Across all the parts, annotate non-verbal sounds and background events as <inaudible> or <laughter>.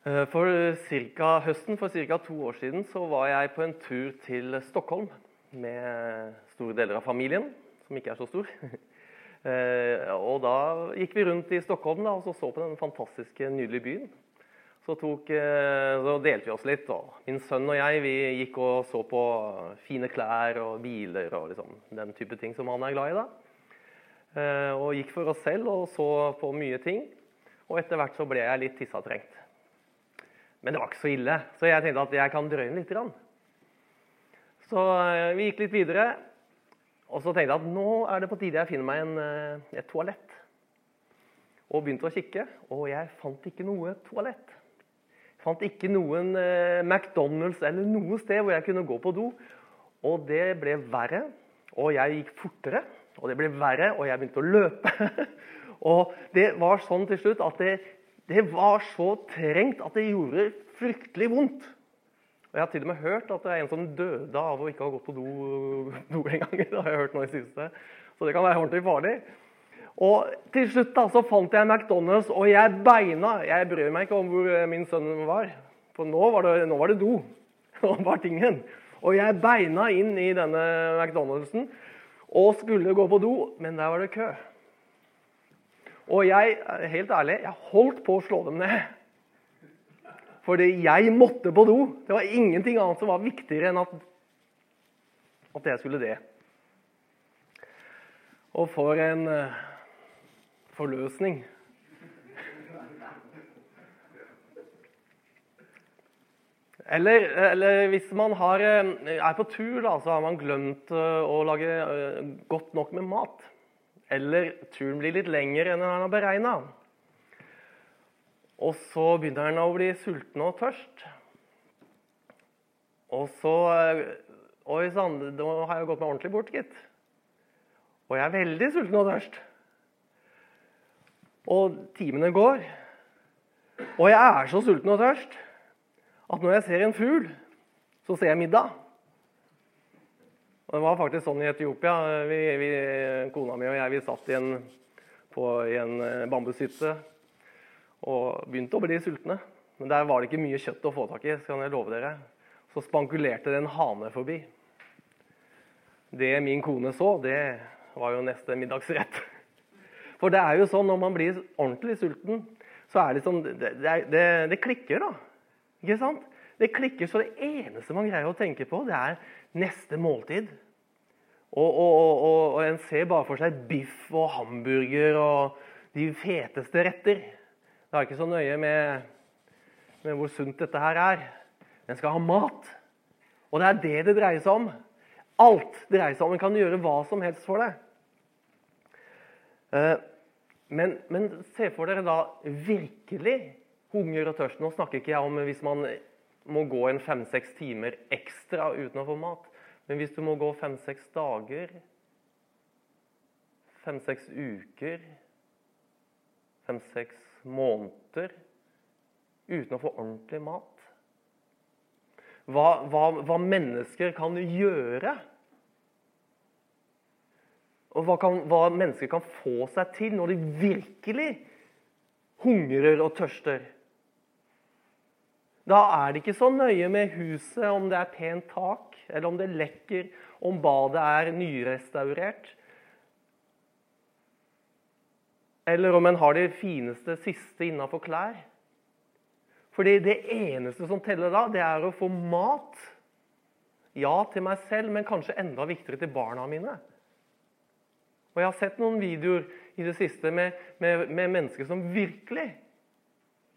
Eh, For cirka, høsten for ca. to år siden så var jeg på en tur til Stockholm med store deler av familien, som ikke er så stor. <laughs> Eh, og da gikk vi rundt i Stockholm da, og så, så på den fantastiske, nydelige byen. Så, tok, eh, så delte vi oss litt. Og min sønn og jeg vi gikk og så på fine klær og biler og liksom, den type ting som han er glad i. da. Og gikk for oss selv og så på mye ting. Og etter hvert så ble jeg litt tissatrengt. Men det var ikke så ille, så jeg tenkte at jeg kan drøye litt. Så eh, vi gikk litt videre, og så tenkte jeg at nå er det på tide jeg finner meg en, eh, et toalett. Og begynte å kikke, og jeg fant ikke noe toalett. Jeg Fant ikke noen eh, McDonald's eller noe sted hvor jeg kunne gå på do. Og det ble verre, og jeg gikk fortere, og det ble verre, og jeg begynte å løpe. <laughs> og det var sånn til slutt at det, det var så trengt at det gjorde fryktelig vondt. Og Jeg har til og med hørt at det er en som døde av å ikke ha gått på do, do en. <laughs> Det har jeg hørt nå i siste. Så det kan være ordentlig farlig. Og til slutt da, så fant jeg McDonald's, og jeg beina Jeg bryr meg ikke om hvor eh, min sønn var, for nå var det, nå var det do. <laughs> Var tingen. Og jeg beina inn i denne McDonald'sen og skulle gå på do, men der var det kø. Og jeg, helt ærlig, jeg holdt på å slå dem ned. Fordi jeg måtte på do. Det var ingenting annet som var viktigere enn at, at jeg skulle det. Og for en eh, forløsning. Eller, eller hvis man har, eh, er på tur, da, så har man glemt eh, å lage godt nok med mat. Eller turen blir litt lengre enn han har beregna. Og så begynner han å bli sulten og tørst. Og så eh, Oi sann, nå har jeg gått meg ordentlig bort, gitt. Og jeg er veldig sulten og tørst. Og timene går. Og jeg er så sulten og tørst at når jeg ser en fugl, så ser jeg middag. Og Det var faktisk sånn i Etiopia. Vi, vi, kona mi og jeg vi satt i en, en eh, bambushytte og begynte å bli sultne. Men der var det ikke mye kjøtt å få tak i. skal jeg love dere. Så spankulerte det en hane forbi. Det min kone så, det var jo neste middagsrett. For det er jo sånn når man blir ordentlig sulten, så er det sånn Det, det, det klikker, da. Ikke sant? Det klikker, så det eneste man greier å tenke på, det er neste måltid. Og, og, og, og en ser bare for seg biff og hamburger og de feteste retter. Det er ikke så nøye med, med hvor sunt dette her er. Den skal ha mat. Og det er det det dreier seg om. Alt dreier seg om. En kan gjøre hva som helst for det. Eh, Men, men se for dere da virkelig hunger og tørst. Nå snakker ikke jeg om hvis man må gå en fem-seks timer ekstra uten å få mat. Men hvis du må gå fem-seks dager, fem-seks uker, fem-seks måneder uten å få ordentlig mat hva, hva, hva mennesker kan gjøre og hva, kan, hva mennesker kan få seg til når de virkelig hungrer og tørster. Da er det ikke så nøye med huset, om det er pent tak, eller om det lekker, om badet er nyrestaurert. Eller om en har det fineste siste innafor klær. Fordi det eneste som teller da, det er å få mat. Ja, til meg selv, men kanskje enda viktigere til barna mine. Og Jeg har sett noen videoer i det siste med, med, med mennesker som virkelig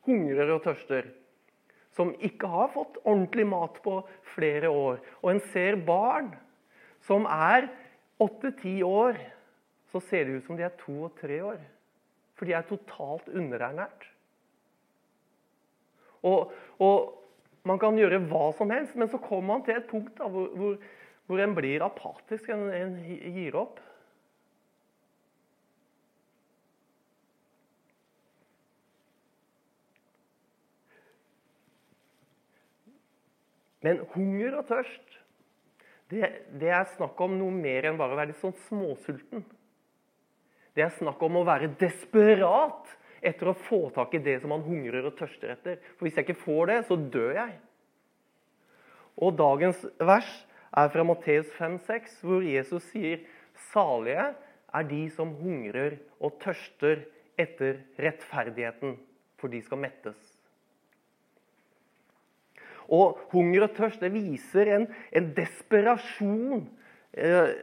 hungrer og tørster. Som ikke har fått ordentlig mat på flere år. Og en ser barn som er åtte-ti år. Så ser det ut som de er to og tre år. For de er totalt underernært. Og, og, man kan gjøre hva som helst, men så kommer man til et punkt da, hvor, hvor, hvor en blir apatisk. En, en gir opp. Men hunger og tørst, det, det, er snakk om noe mer enn bare å være litt sånn småsulten. Det er snakk om å være desperat etter å få tak i det som man hungrer og tørster etter. For hvis jeg ikke får det, så dør jeg. Og dagens vers er fra Matteus 5,6, hvor Jesus sier salige er de som hungrer og tørster etter rettferdigheten, for de skal mettes. Og hunger og tørst det viser en, en desperasjon eh,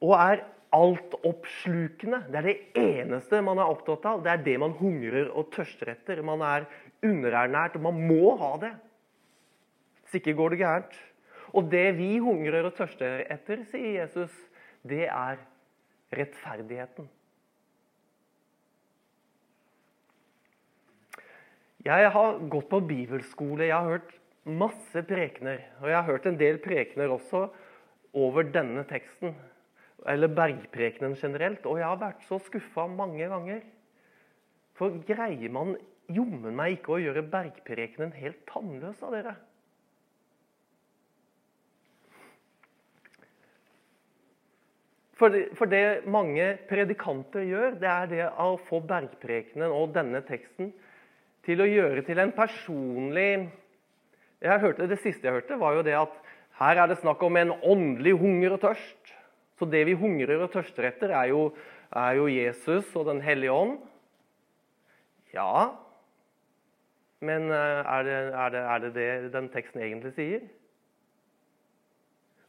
og er altoppslukende. Det er det eneste man er opptatt av. Det er det man hungrer og tørster etter. Man er underernært, og man må ha det. Hvis ikke går det gærent. Og det vi hungrer og tørster etter, sier Jesus, det er rettferdigheten. Jeg har gått på bibelskole. Jeg har hørt masse prekener. Og jeg har hørt en del prekener også over denne teksten. Eller bergprekenen generelt. Og jeg har vært så skuffa mange ganger. For greier man jommen meg ikke å gjøre bergprekenen helt tannløs av dere? For det, for det, mange predikanter gjør, det er det å få bergprekenen og denne teksten til å gjøre til en personlig jeg hørte, Det siste jeg hørte, var jo det at her er det snakk om en åndelig hunger og tørst. Så det vi hungrer og tørster etter, er jo, er jo Jesus og Den hellige ånd. Ja, men eh, er det, er, det, er det, det den teksten egentlig sier?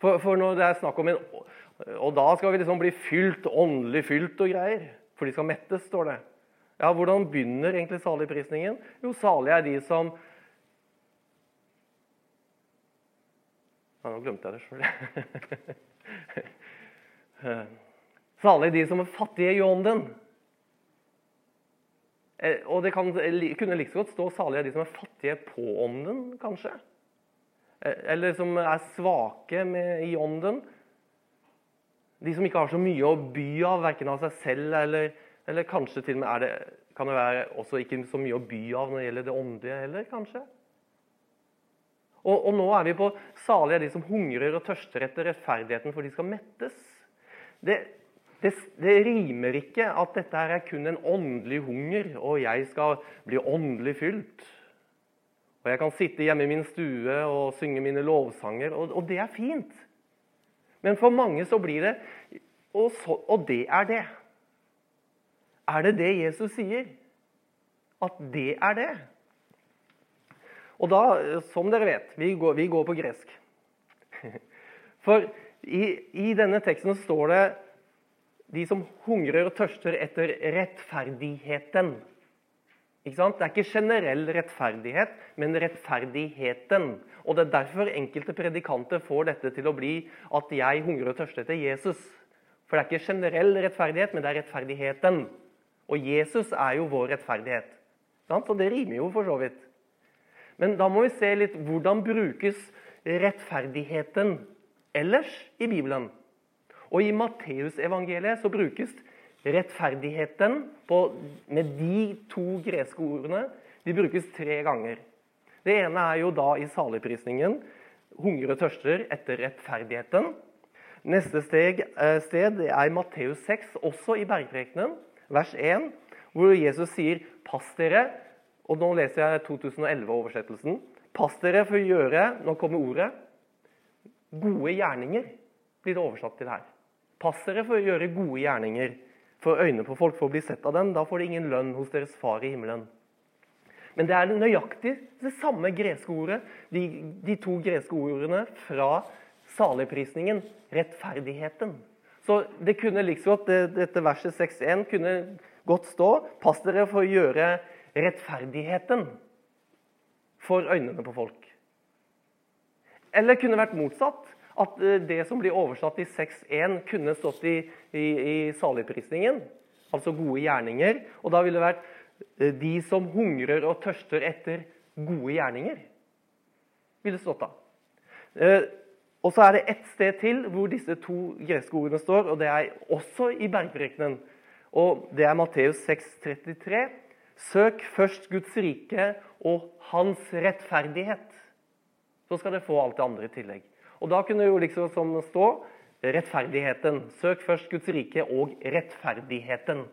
For, for, når det er snakk om en Og da skal vi liksom bli fylt, åndelig fylt og greier. For de skal mettes, står det. Ja, Hvordan begynner egentlig saligprisningen? Jo, salige er de som Ja, nå glemte jeg det sjøl. Salig <laughs> de som er fattige i ånden. Eh, og det kan, kunne like godt stå 'salig er de som er fattige på ånden', kanskje. Eh, eller som er svake med, i ånden. De som ikke har så mye å by av, verken av seg selv eller, eller kanskje til og med det, kan det være også ikke så mye å by av når det gjelder det åndelige heller, kanskje. Og, og, nå er vi på salige er de som hungrer og tørster etter rettferdigheten, for de skal mettes. Det, det, det, rimer ikke at dette her er kun en åndelig hunger, og jeg skal bli åndelig fylt. Og jeg kan sitte hjemme i min stue og synge mine lovsanger, og, og det er fint. Men for mange så blir det og, så, og det er det. Er det det Jesus sier? At det er det? Og da, som dere vet, vi går, vi går på gresk. <laughs> For i, i, denne teksten står det de som hungrer og tørster etter rettferdigheten. Ikke sant? Det er ikke generell rettferdighet, men rettferdigheten. Og Det er derfor enkelte predikanter får dette til å bli at jeg hungrer og tørster etter Jesus. For det er ikke generell rettferdighet, men det er rettferdigheten. Og Jesus er jo vår rettferdighet. Så det rimer jo for så vidt. Men da må vi se litt hvordan brukes rettferdigheten ellers i Bibelen. Og i Matteusevangeliet så brukes rettferdigheten på, med de to greske ordene de brukes tre ganger. Det ene er jo da i saligprisningen hunger og tørster etter rettferdigheten. Neste steg, eh, sted er i Matteus 6, også i bergprekenen, vers 1, hvor Jesus sier 'Pass dere' Og nå leser jeg 2011-oversettelsen. Pass dere for å gjøre Nå kommer ordet. Gode gjerninger blir det oversatt til her. Pass dere for å gjøre gode gjerninger for øynene på folk for å bli sett av dem. Da får de ingen lønn hos deres far i himmelen. Men det er nøyaktig det samme greske ordet, de, de to greske ordene fra saligprisningen, rettferdigheten. Så det kunne liksom at Dette verset 6.1 kunne godt stå Pass dere for å gjøre rettferdigheten for øynene på folk. Eller kunne vært motsatt. At eh, det som blir oversatt i 6.1, kunne stått i, i, i saligprisningen. Altså gode gjerninger. Og da ville det vært eh, de som hungrer og tørster etter gode gjerninger. Ville stått da. Eh, og så er det ett sted til hvor disse to greske ordene står, og det er også i bergprekenen. Og det er Matteus 6,33. Søk først Guds rike og hans rettferdighet. Så skal dere få alt det andre i tillegg. Og Da kunne det jo liksom som stå rettferdigheten. Søk først Guds rike og rettferdigheten.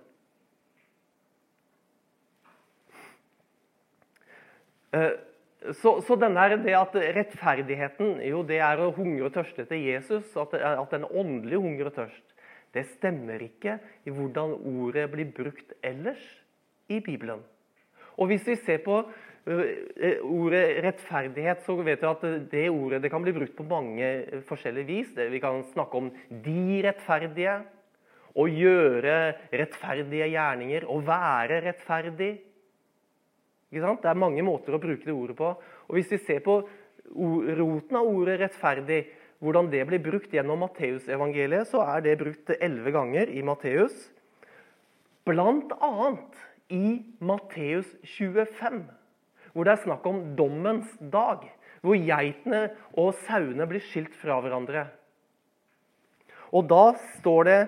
Eh, så, så denne, det at rettferdigheten jo, det er å hungre og tørste etter Jesus, at, at en åndelig hunger og tørst, det stemmer ikke i hvordan ordet blir brukt ellers i Bibelen. Og Hvis vi ser på ordet rettferdighet, så vet vi at det ordet det kan bli brukt på mange forskjellige vis. Vi kan snakke om de rettferdige, å gjøre rettferdige gjerninger, å være rettferdig. Det er mange måter å bruke det ordet på. Og Hvis vi ser på roten av ordet 'rettferdig', hvordan det blir brukt gjennom Matteusevangeliet, så er det brukt elleve ganger i Matteus. Bl.a. i Matteus 25, hvor det er snakk om dommens dag. Hvor geitene og sauene blir skilt fra hverandre. Og da står det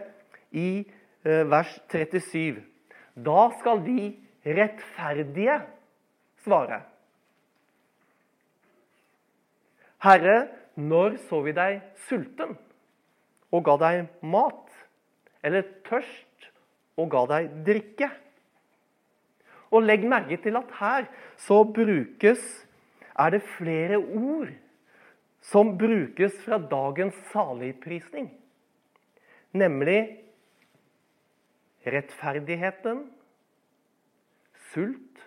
i eh, vers 37 Da skal de rettferdige svare. Herre, når så vi deg sulten og ga deg mat, eller tørst og ga deg drikke? Og legg merke til at her så brukes er det flere ord som brukes fra dagens saligprisning. Nemlig rettferdigheten, sult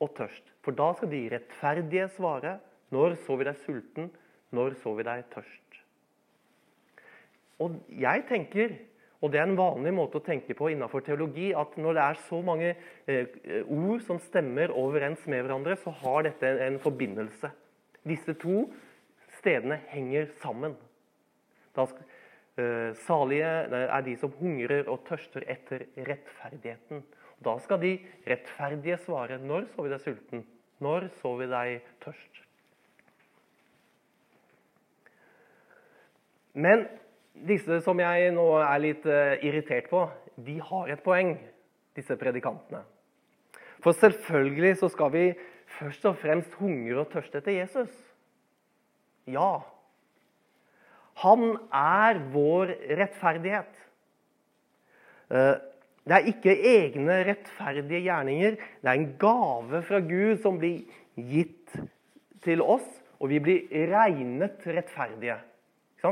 og tørst. For da skal de rettferdige svare. Når så vi deg sulten? Når så vi deg tørst? Og jeg tenker, og det er en vanlig måte å tenke på innenfor teologi, at når det er så mange eh, ord som stemmer overens med hverandre, så har dette en, forbindelse. Disse to stedene henger sammen. Da eh, salige er de som hungrer og tørster etter rettferdigheten. Da skal de rettferdige svare når så vi deg sulten, når så vi deg tørst. Men disse som jeg nå er litt uh, irritert på, de har et poeng, disse predikantene. For selvfølgelig så skal vi først og fremst hungre og tørste etter Jesus. Ja. Han er vår rettferdighet. Uh, det er ikke egne rettferdige gjerninger. Det er en gave fra Gud som blir gitt til oss, og vi blir regnet rettferdige.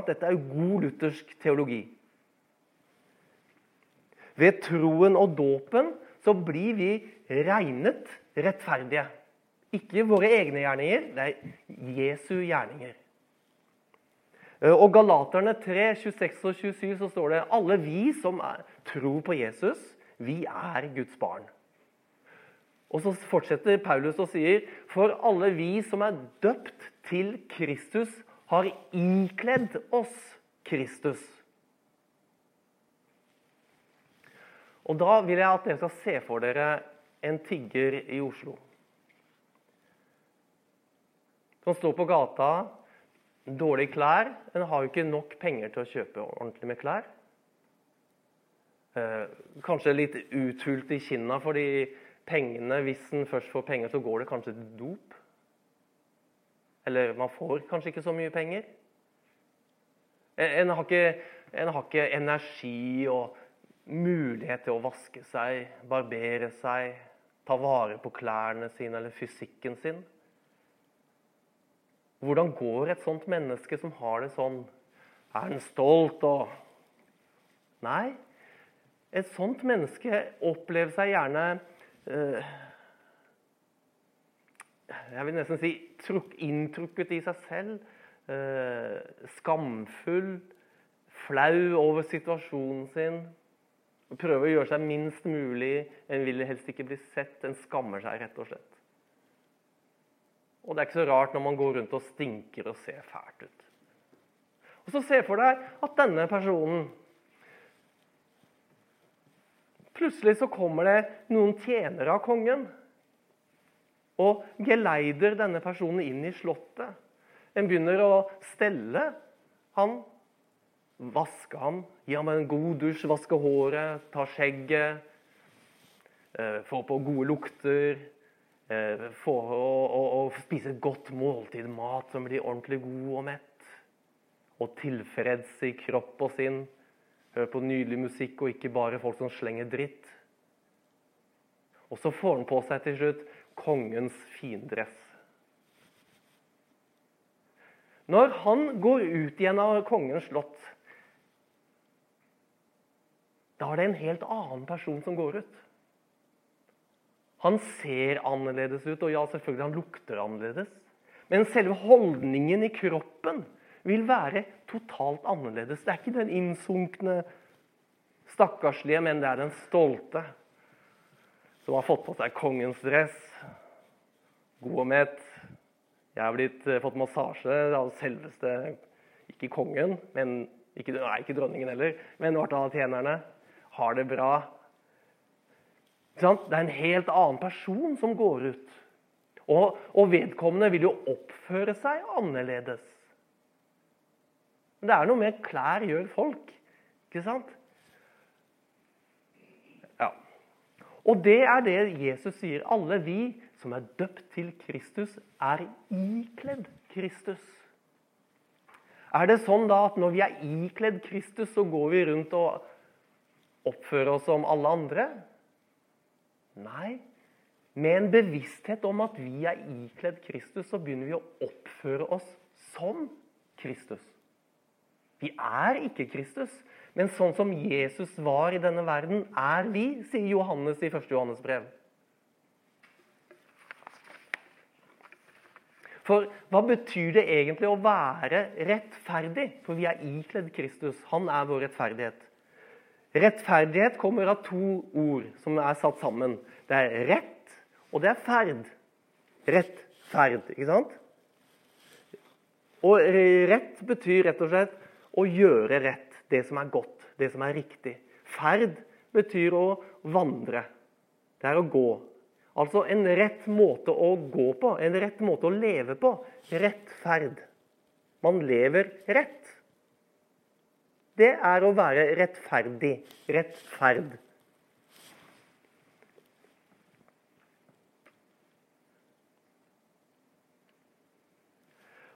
Dette er jo god luthersk teologi. Ved troen og dåpen så blir vi regnet rettferdige. Ikke våre egne gjerninger, det er Jesu gjerninger. Eh, og Galaterne 3, 26 og 27 så står det alle vi som er, tror på Jesus, vi er Guds barn. Og så fortsetter Paulus og sier for alle vi som er døpt til Kristus, har ikledd oss Kristus. Og Da vil jeg at dere skal se for dere en tigger i Oslo. Som står på gata Dårlige klær. En har jo ikke nok penger til å kjøpe ordentlig med klær. Eh, kanskje litt uthult i kinna fordi pengene, hvis en først får penger, så går det kanskje til dop. Eller man får kanskje ikke så mye penger. En har ikke, en har ikke energi og mulighet til å vaske seg, barbere seg, ta vare på klærne sine eller fysikken sin. Hvordan går et sånt menneske som har det sånn? Er han stolt og Nei. Et sånt menneske opplever seg gjerne uh, Jeg vil nesten si inntrukket i seg selv. Eh, skamfull. Flau over situasjonen sin. Prøver å gjøre seg minst mulig. En vil helst ikke bli sett. En skammer seg rett og slett. Og det er ikke så rart når man går rundt og stinker og ser fælt ut. Og så Se for deg at denne personen Plutselig så kommer det noen tjenere av kongen og geleider denne personen inn i slottet. En begynner å stelle han, vaske ham, gi ham en god dusj, vaske håret, ta skjegget, eh, få på gode lukter, Eh, få, å, spise et godt måltid mat som blir ordentlig god og mett. Og tilfreds i kropp og sinn. Høre på nydelig musikk og ikke bare folk som slenger dritt. Og så får han på seg til slutt kongens fiendress. Når han går ut igjen av kongens slott, da er det en helt annen person som går ut. Han ser annerledes ut, og ja, selvfølgelig han lukter annerledes. Men selve holdningen i kroppen vil være totalt annerledes. Det er ikke den innsunkne, stakkarslige, men det er den stolte som har fått på seg kongens dress. God og mett. Jeg har blitt, eh, fått massasje av selveste Ikke kongen, men ikke, nei, ikke dronningen heller, men hvert av tjenerne. Har det bra. Det er en helt annen person som går ut. Og, og vedkommende vil jo oppføre seg annerledes. Men det er noe med klær gjør folk, ikke sant? Ja. Og det er det Jesus sier. Alle vi som er døpt til Kristus, er ikledd Kristus. Er det sånn da at når vi er ikledd Kristus, så går vi rundt og oppfører oss som alle andre? Nei. Med en bevissthet om at vi er ikledd Kristus, så begynner vi å oppføre oss som Kristus. Vi er ikke Kristus, men sånn som Jesus var i denne verden, er vi, sier Johannes i 1. Johannes brev. For hva betyr det egentlig å være rettferdig? For vi er ikledd Kristus. Han er vår rettferdighet. Rettferdighet kommer av to ord som er satt sammen. Det er rett, og det er ferd. Rettferd, ikke sant? Og rett betyr rett og slett å gjøre rett. Det som er godt, det som er riktig. Ferd betyr å vandre. Det er å gå. Altså en rett måte å gå på, en rett måte å leve på. Rettferd. Man lever rett. Det er å være rettferdig. Rettferd.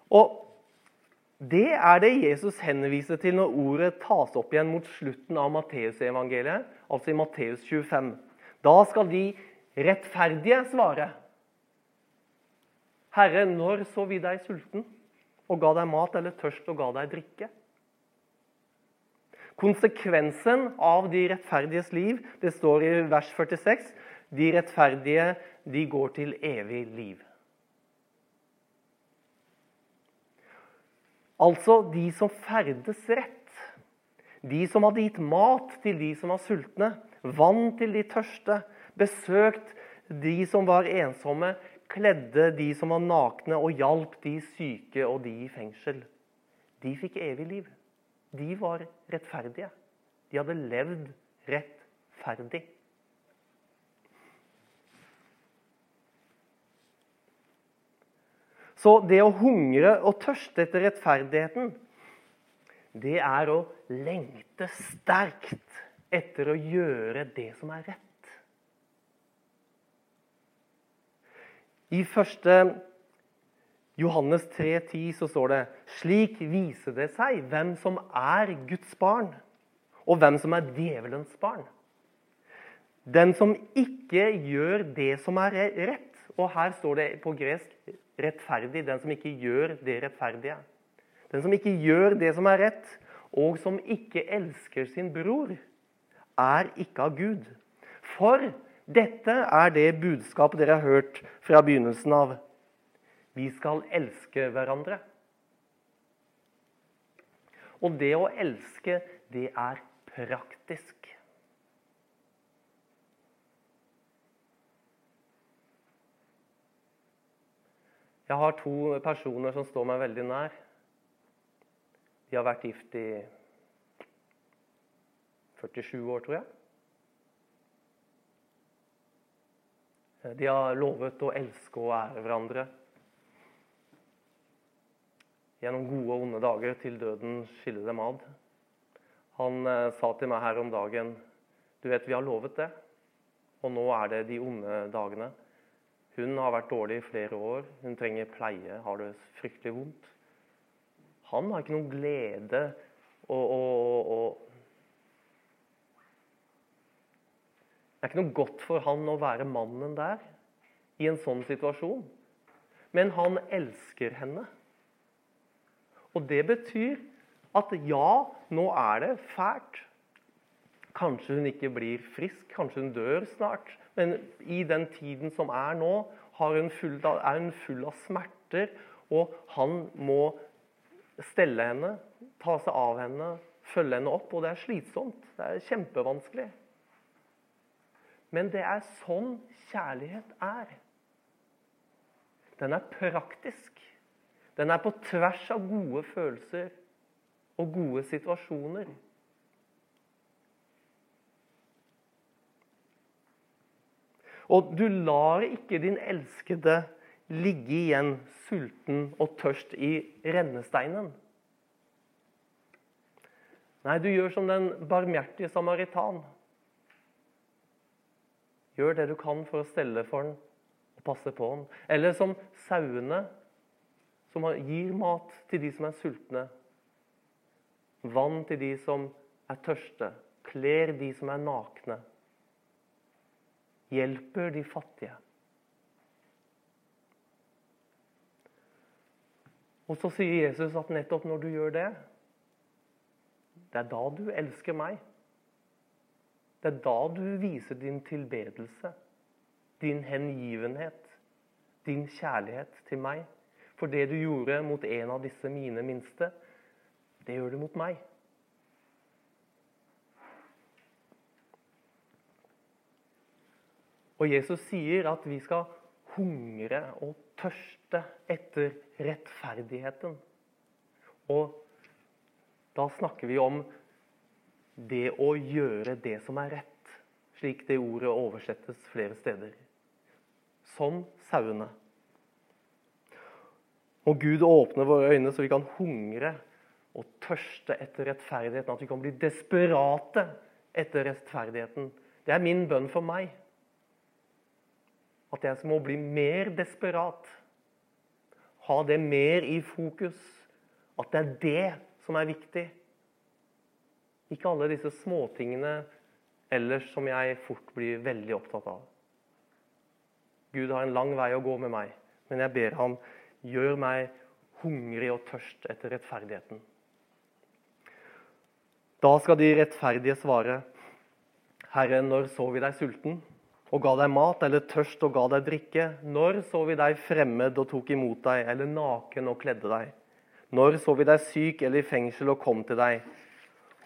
Og det er det Jesus henviser til når ordet tas opp igjen mot slutten av Matteusevangeliet, altså i Matteus 25. Da skal de rettferdige svare. Herre, når så vi deg sulten og ga deg mat, eller tørst og ga deg drikke? Konsekvensen av de rettferdiges liv, det står i vers 46, de rettferdige de går til evig liv. Altså de som ferdes rett. De som hadde gitt mat til de som var sultne, vann til de tørste, besøkt de som var ensomme, kledde de som var nakne, og hjalp de syke og de i fengsel. De fikk evig liv. De var rettferdige. De hadde levd rettferdig. Så det å hungre og tørste etter rettferdigheten, det er å lengte sterkt etter å gjøre det som er rett. I første Johannes 3,10 så står det slik viser det seg hvem som er Guds barn, og hvem som er djevelens barn. Den som ikke gjør det som er rett, og her står det på gresk rettferdig, den som ikke gjør det rettferdige. Den som ikke gjør det som er rett, og som ikke elsker sin bror, er ikke av Gud. For dette er det budskapet dere har hørt fra begynnelsen av. Vi skal elske hverandre. Og det å elske, det er praktisk. Jeg har to personer som står meg veldig nær. De har vært gift i 47 år, tror jeg. De har lovet å elske og ære hverandre. Gjennom gode og onde dager til døden skiller dem ad. Han eh, sa til meg her om dagen Du vet, vi har lovet det. Og nå er det de onde dagene. Hun har vært dårlig i flere år. Hun trenger pleie, har det fryktelig vondt. Han har ikke noen glede og, og, og Det er ikke noe godt for han å være mannen der i en sånn situasjon. Men han elsker henne. Og det betyr at ja, nå er det fælt. Kanskje hun ikke blir frisk, kanskje hun dør snart. Men i den tiden som er nå, hun av, er hun full av smerter, og han må stelle henne, ta seg av henne, følge henne opp. Og det er slitsomt. Det er kjempevanskelig. Men det er sånn kjærlighet er. Den er praktisk. Den er på tvers av gode følelser og gode situasjoner. Og du lar ikke din elskede ligge igjen sulten og tørst i rennesteinen. Nei, du gjør som den barmhjertige samaritan. Gjør det du kan for å stelle for den og passe på den. Eller som sauene, som gir mat til de som er sultne. Vann til de som er tørste. Kler de som er nakne. Hjelper de fattige. Og så sier Jesus at nettopp når du gjør det, det er da du elsker meg. Det er da du viser din tilbedelse, din hengivenhet, din kjærlighet til meg. For det du gjorde mot en av disse mine minste, det gjør du mot meg. Og Jesus sier at vi skal hungre og tørste etter rettferdigheten. Og da snakker vi om det å gjøre det som er rett, slik det ordet oversettes flere steder. Som sauene. Og Gud åpner våre øyne så vi kan hungre og tørste etter rettferdigheten. At vi kan bli desperate etter rettferdigheten. Det er min bønn for meg. At jeg må bli mer desperat. Ha det mer i fokus. At det er det som er viktig. Ikke alle disse småtingene ellers som jeg fort blir veldig opptatt av. Gud har en lang vei å gå med meg, men jeg ber ham gjør meg hungrig og tørst etter rettferdigheten. Da skal de rettferdige svare, Herre, når så vi deg sulten og ga deg mat, eller tørst og ga deg drikke? Når så vi deg fremmed og tok imot deg, eller naken og kledde deg? Når så vi deg syk eller i fengsel og kom til deg?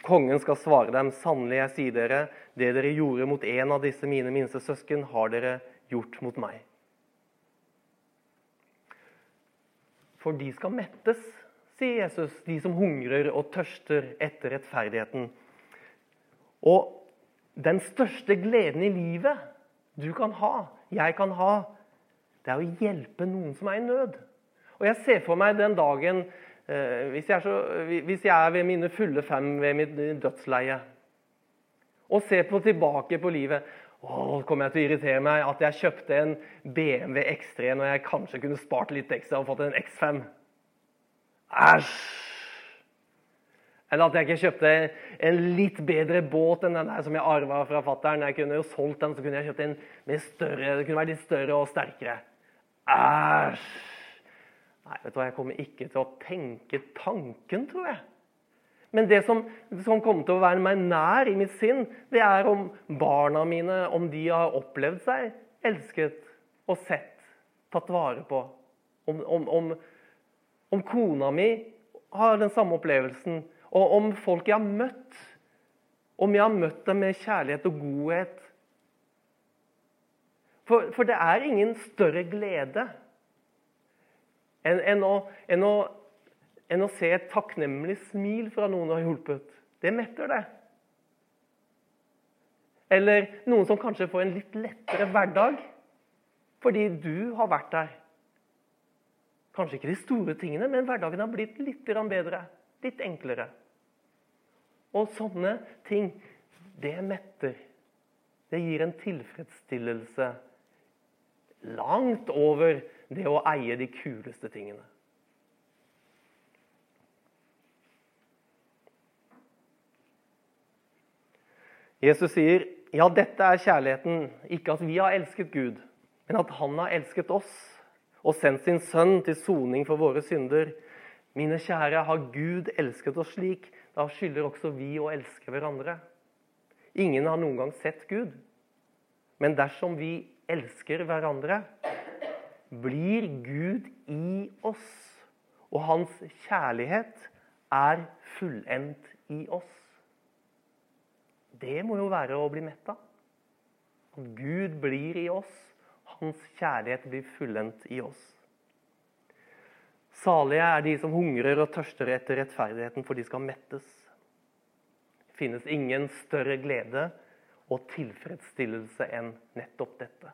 Kongen skal svare dem, sannelig, jeg sier dere, det dere gjorde mot en av disse mine minste søsken, har dere gjort mot meg. For de skal mettes, sier Jesus, de som hungrer og tørster etter rettferdigheten. Og den største gleden i livet du kan ha, jeg kan ha, det er å hjelpe noen som er i nød. Og jeg ser for meg den dagen Eh, hvis jeg, så, hvis jeg, er ved mine fulle fem ved mitt dødsleie og ser på tilbake på livet å, kommer jeg til å irritere meg at jeg kjøpte en BMW X3 når jeg kanskje kunne spart litt ekstra og fått en X5. Æsj! Eller at jeg ikke kjøpte en litt bedre båt enn den der som jeg arva fra fatter'n. Jeg kunne jo solgt den, så kunne jeg kjøpt en med større, det kunne vært litt større og sterkere. Æsj! Nei, vet du hva, jeg kommer ikke til å tenke tanken, tror jeg. Men det som, som, kommer til å være meg nær i mitt sinn, det er om barna mine om de har opplevd seg elsket og sett, tatt vare på. Om, om, om, om kona mi har den samme opplevelsen. Og om folk jeg har møtt. Om jeg har møtt dem med kjærlighet og godhet. For, for det er ingen større glede enn en å, en å, en å, se et takknemlig smil fra noen du har hjulpet. Det metter det. Eller noen som kanskje får en litt lettere hverdag fordi du har vært der. Kanskje ikke de store tingene, men hverdagen har blitt litt bedre. Litt enklere. Og sånne ting, det metter. Det gir en tilfredsstillelse langt over det å eie de kuleste tingene. Jesus sier, 'Ja, dette er kjærligheten, ikke at vi har elsket Gud, men at Han har elsket oss' 'og sendt sin sønn til soning for våre synder.' Mine kjære, har Gud elsket oss slik, da skylder også vi å elske hverandre. Ingen har noen gang sett Gud. Men dersom vi elsker hverandre, blir Gud i oss, og hans kjærlighet er fullendt i oss. Det må jo være å bli mett av. At Gud blir i oss, hans kjærlighet blir fullendt i oss. Salige er de som hungrer og tørster etter rettferdigheten, for de skal mettes. Det finnes ingen større glede og tilfredsstillelse enn nettopp dette.